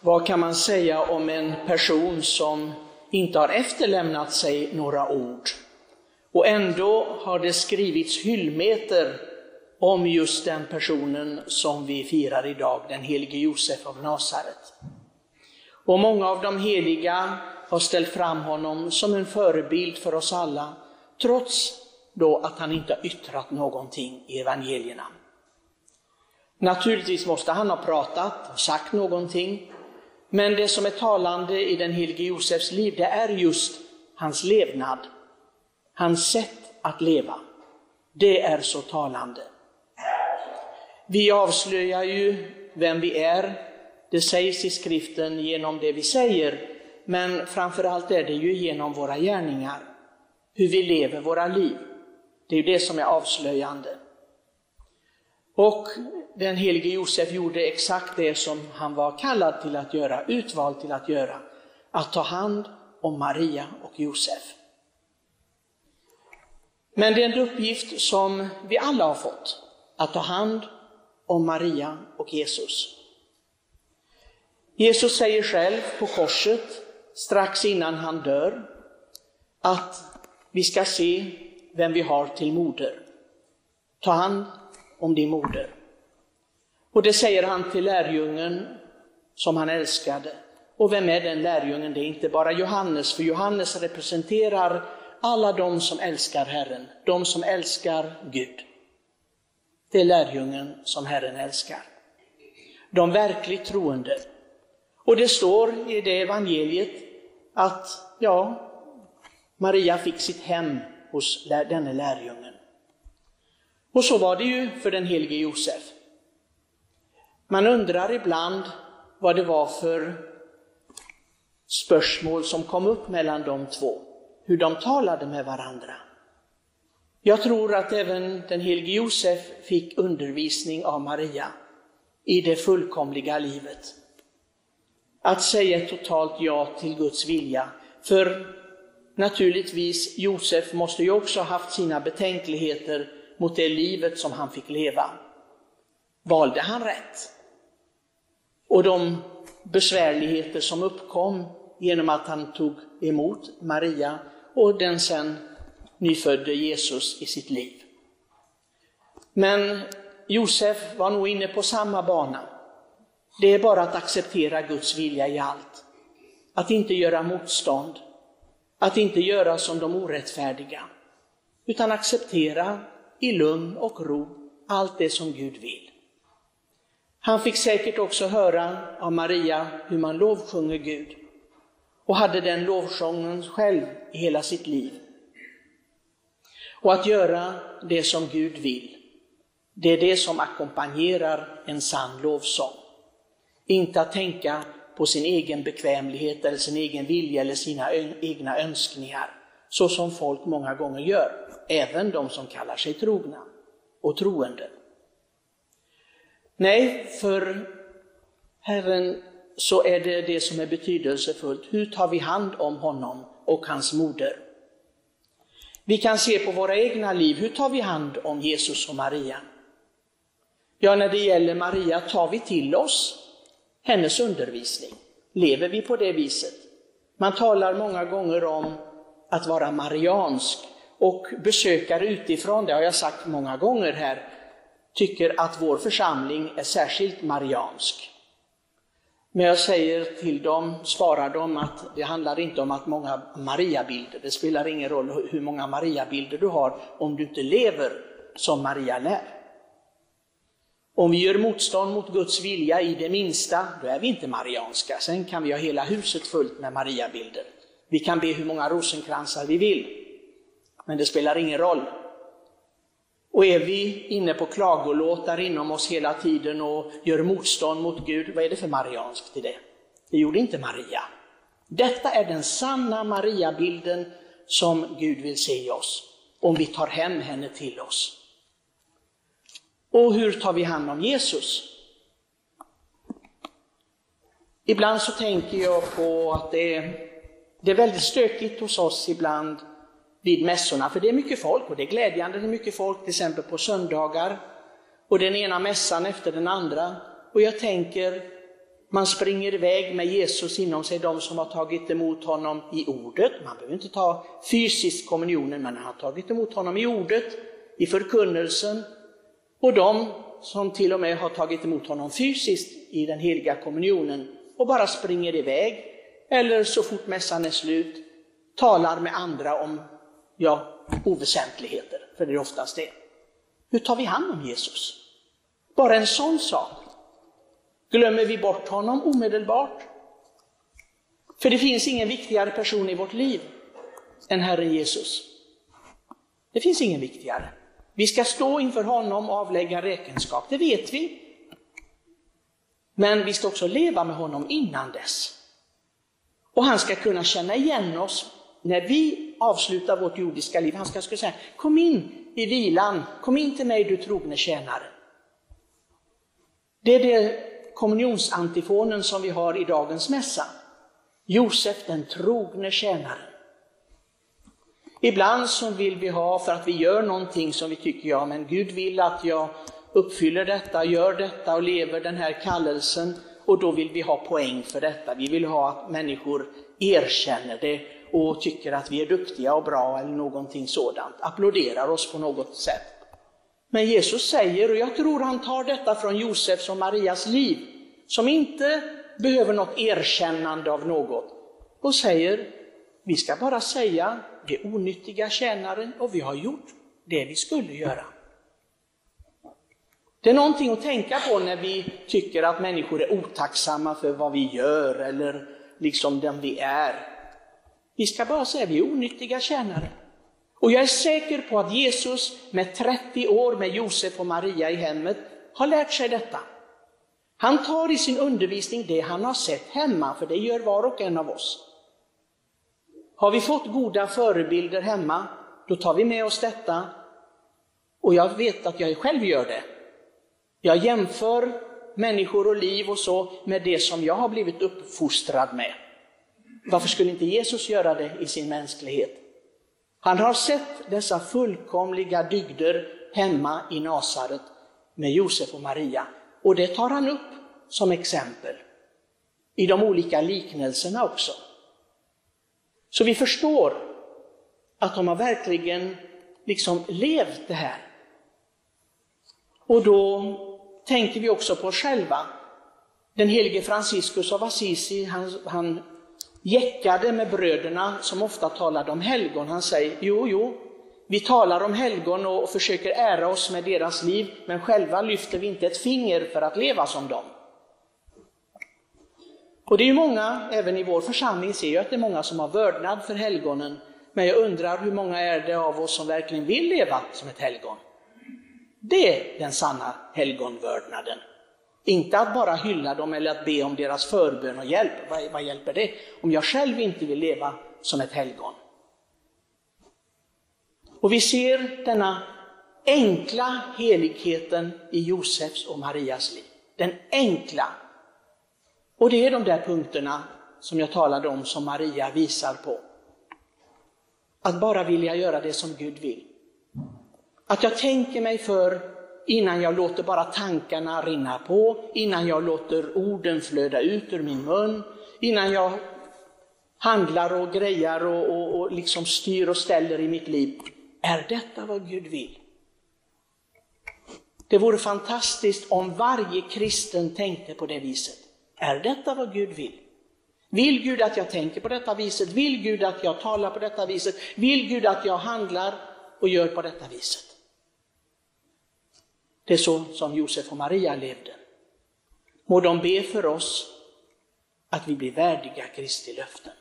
Vad kan man säga om en person som inte har efterlämnat sig några ord? Och ändå har det skrivits hyllmeter om just den personen som vi firar idag, den helige Josef av Nasaret. Och många av de heliga har ställt fram honom som en förebild för oss alla, trots då att han inte har yttrat någonting i evangelierna. Naturligtvis måste han ha pratat och sagt någonting, men det som är talande i den helige Josefs liv, det är just hans levnad, hans sätt att leva. Det är så talande. Vi avslöjar ju vem vi är, det sägs i skriften genom det vi säger, men framförallt är det ju genom våra gärningar, hur vi lever våra liv. Det är ju det som är avslöjande. Och den helige Josef gjorde exakt det som han var kallad till att göra, utvald till att göra, att ta hand om Maria och Josef. Men det är en uppgift som vi alla har fått, att ta hand om Maria och Jesus. Jesus säger själv på korset, strax innan han dör, att vi ska se vem vi har till moder. Ta hand om din moder. Och det säger han till lärjungen som han älskade. Och vem är den lärjungen? Det är inte bara Johannes, för Johannes representerar alla de som älskar Herren, de som älskar Gud. Det är lärjungen som Herren älskar. De verkligt troende. Och det står i det evangeliet att, ja, Maria fick sitt hem hos denne lärjungen. Och så var det ju för den helige Josef. Man undrar ibland vad det var för spörsmål som kom upp mellan de två, hur de talade med varandra. Jag tror att även den helige Josef fick undervisning av Maria i det fullkomliga livet. Att säga ett totalt ja till Guds vilja. För naturligtvis, Josef måste ju också haft sina betänkligheter mot det livet som han fick leva. Valde han rätt? Och de besvärligheter som uppkom genom att han tog emot Maria och den sen nyfödde Jesus i sitt liv. Men Josef var nog inne på samma bana. Det är bara att acceptera Guds vilja i allt. Att inte göra motstånd, att inte göra som de orättfärdiga, utan acceptera i lugn och ro allt det som Gud vill. Han fick säkert också höra av Maria hur man lovsjunger Gud och hade den lovsången själv i hela sitt liv. Och att göra det som Gud vill, det är det som ackompanjerar en sann lovsång. Inte att tänka på sin egen bekvämlighet eller sin egen vilja eller sina egna önskningar, så som folk många gånger gör, även de som kallar sig trogna och troende. Nej, för Herren så är det det som är betydelsefullt. Hur tar vi hand om honom och hans moder? Vi kan se på våra egna liv, hur tar vi hand om Jesus och Maria? Ja, när det gäller Maria tar vi till oss hennes undervisning. Lever vi på det viset? Man talar många gånger om att vara mariansk och besökare utifrån, det har jag sagt många gånger här, tycker att vår församling är särskilt mariansk. Men jag säger till dem, svarar dem att det handlar inte om att många Mariabilder, det spelar ingen roll hur många Mariabilder du har om du inte lever som Maria lär. Om vi gör motstånd mot Guds vilja i det minsta, då är vi inte marianska. Sen kan vi ha hela huset fullt med Mariabilder. Vi kan be hur många rosenkransar vi vill, men det spelar ingen roll. Och är vi inne på klagolåtar inom oss hela tiden och gör motstånd mot Gud, vad är det för marianskt i det? Det gjorde inte Maria. Detta är den sanna Mariabilden som Gud vill se i oss, om vi tar hem henne till oss. Och hur tar vi hand om Jesus? Ibland så tänker jag på att det är, det är väldigt stökigt hos oss ibland vid mässorna, för det är mycket folk och det är glädjande, det är mycket folk till exempel på söndagar och den ena mässan efter den andra. Och jag tänker, Man springer iväg med Jesus inom sig, de som har tagit emot honom i ordet. Man behöver inte ta fysiskt kommunionen, men man har tagit emot honom i ordet, i förkunnelsen. Och de som till och med har tagit emot honom fysiskt i den heliga kommunionen och bara springer iväg, eller så fort mässan är slut, talar med andra om ja, oväsentligheter, för det är oftast det. Hur tar vi hand om Jesus? Bara en sån sak. Glömmer vi bort honom omedelbart? För det finns ingen viktigare person i vårt liv än Herren Jesus. Det finns ingen viktigare. Vi ska stå inför honom och avlägga räkenskap, det vet vi. Men vi ska också leva med honom innan dess. Och han ska kunna känna igen oss när vi avsluta vårt jordiska liv. Han ska, ska säga, kom in i vilan, kom in till mig du trogne tjänare. Det är det kommunionsantifonen som vi har i dagens mässa. Josef den trogne tjänaren. Ibland så vill vi ha, för att vi gör någonting som vi tycker, ja men Gud vill att jag uppfyller detta, gör detta och lever den här kallelsen. Och då vill vi ha poäng för detta. Vi vill ha att människor erkänner det och tycker att vi är duktiga och bra eller någonting sådant. Applåderar oss på något sätt. Men Jesus säger, och jag tror han tar detta från Josefs och Marias liv, som inte behöver något erkännande av något, och säger, vi ska bara säga, det är onyttiga tjänare och vi har gjort det vi skulle göra. Det är någonting att tänka på när vi tycker att människor är otacksamma för vad vi gör eller liksom den vi är. Vi ska bara säga att vi är onyttiga tjänare. Och jag är säker på att Jesus med 30 år med Josef och Maria i hemmet har lärt sig detta. Han tar i sin undervisning det han har sett hemma, för det gör var och en av oss. Har vi fått goda förebilder hemma, då tar vi med oss detta. Och jag vet att jag själv gör det. Jag jämför människor och liv och så med det som jag har blivit uppfostrad med. Varför skulle inte Jesus göra det i sin mänsklighet? Han har sett dessa fullkomliga dygder hemma i Nasaret med Josef och Maria. Och det tar han upp som exempel i de olika liknelserna också. Så vi förstår att de har verkligen liksom levt det här. Och då tänker vi också på oss själva. Den helige Franciscus av Assisi, han, han jäckade med bröderna som ofta talade om helgon. Han säger, jo, jo, vi talar om helgon och försöker ära oss med deras liv, men själva lyfter vi inte ett finger för att leva som dem. Och det är ju många, även i vår församling, ser jag att det är många som har vördnad för helgonen. Men jag undrar hur många är det av oss som verkligen vill leva som ett helgon? Det är den sanna helgonvördnaden. Inte att bara hylla dem eller att be om deras förbön och hjälp. Vad, vad hjälper det? Om jag själv inte vill leva som ett helgon. Och vi ser denna enkla heligheten i Josefs och Marias liv. Den enkla. Och det är de där punkterna som jag talade om som Maria visar på. Att bara vilja göra det som Gud vill. Att jag tänker mig för innan jag låter bara tankarna rinna på, innan jag låter orden flöda ut ur min mun, innan jag handlar och grejar och, och, och liksom styr och ställer i mitt liv. Är detta vad Gud vill? Det vore fantastiskt om varje kristen tänkte på det viset. Är detta vad Gud vill? Vill Gud att jag tänker på detta viset? Vill Gud att jag talar på detta viset? Vill Gud att jag handlar och gör på detta viset? Det är så som Josef och Maria levde. Må de be för oss att vi blir värdiga Kristi löften.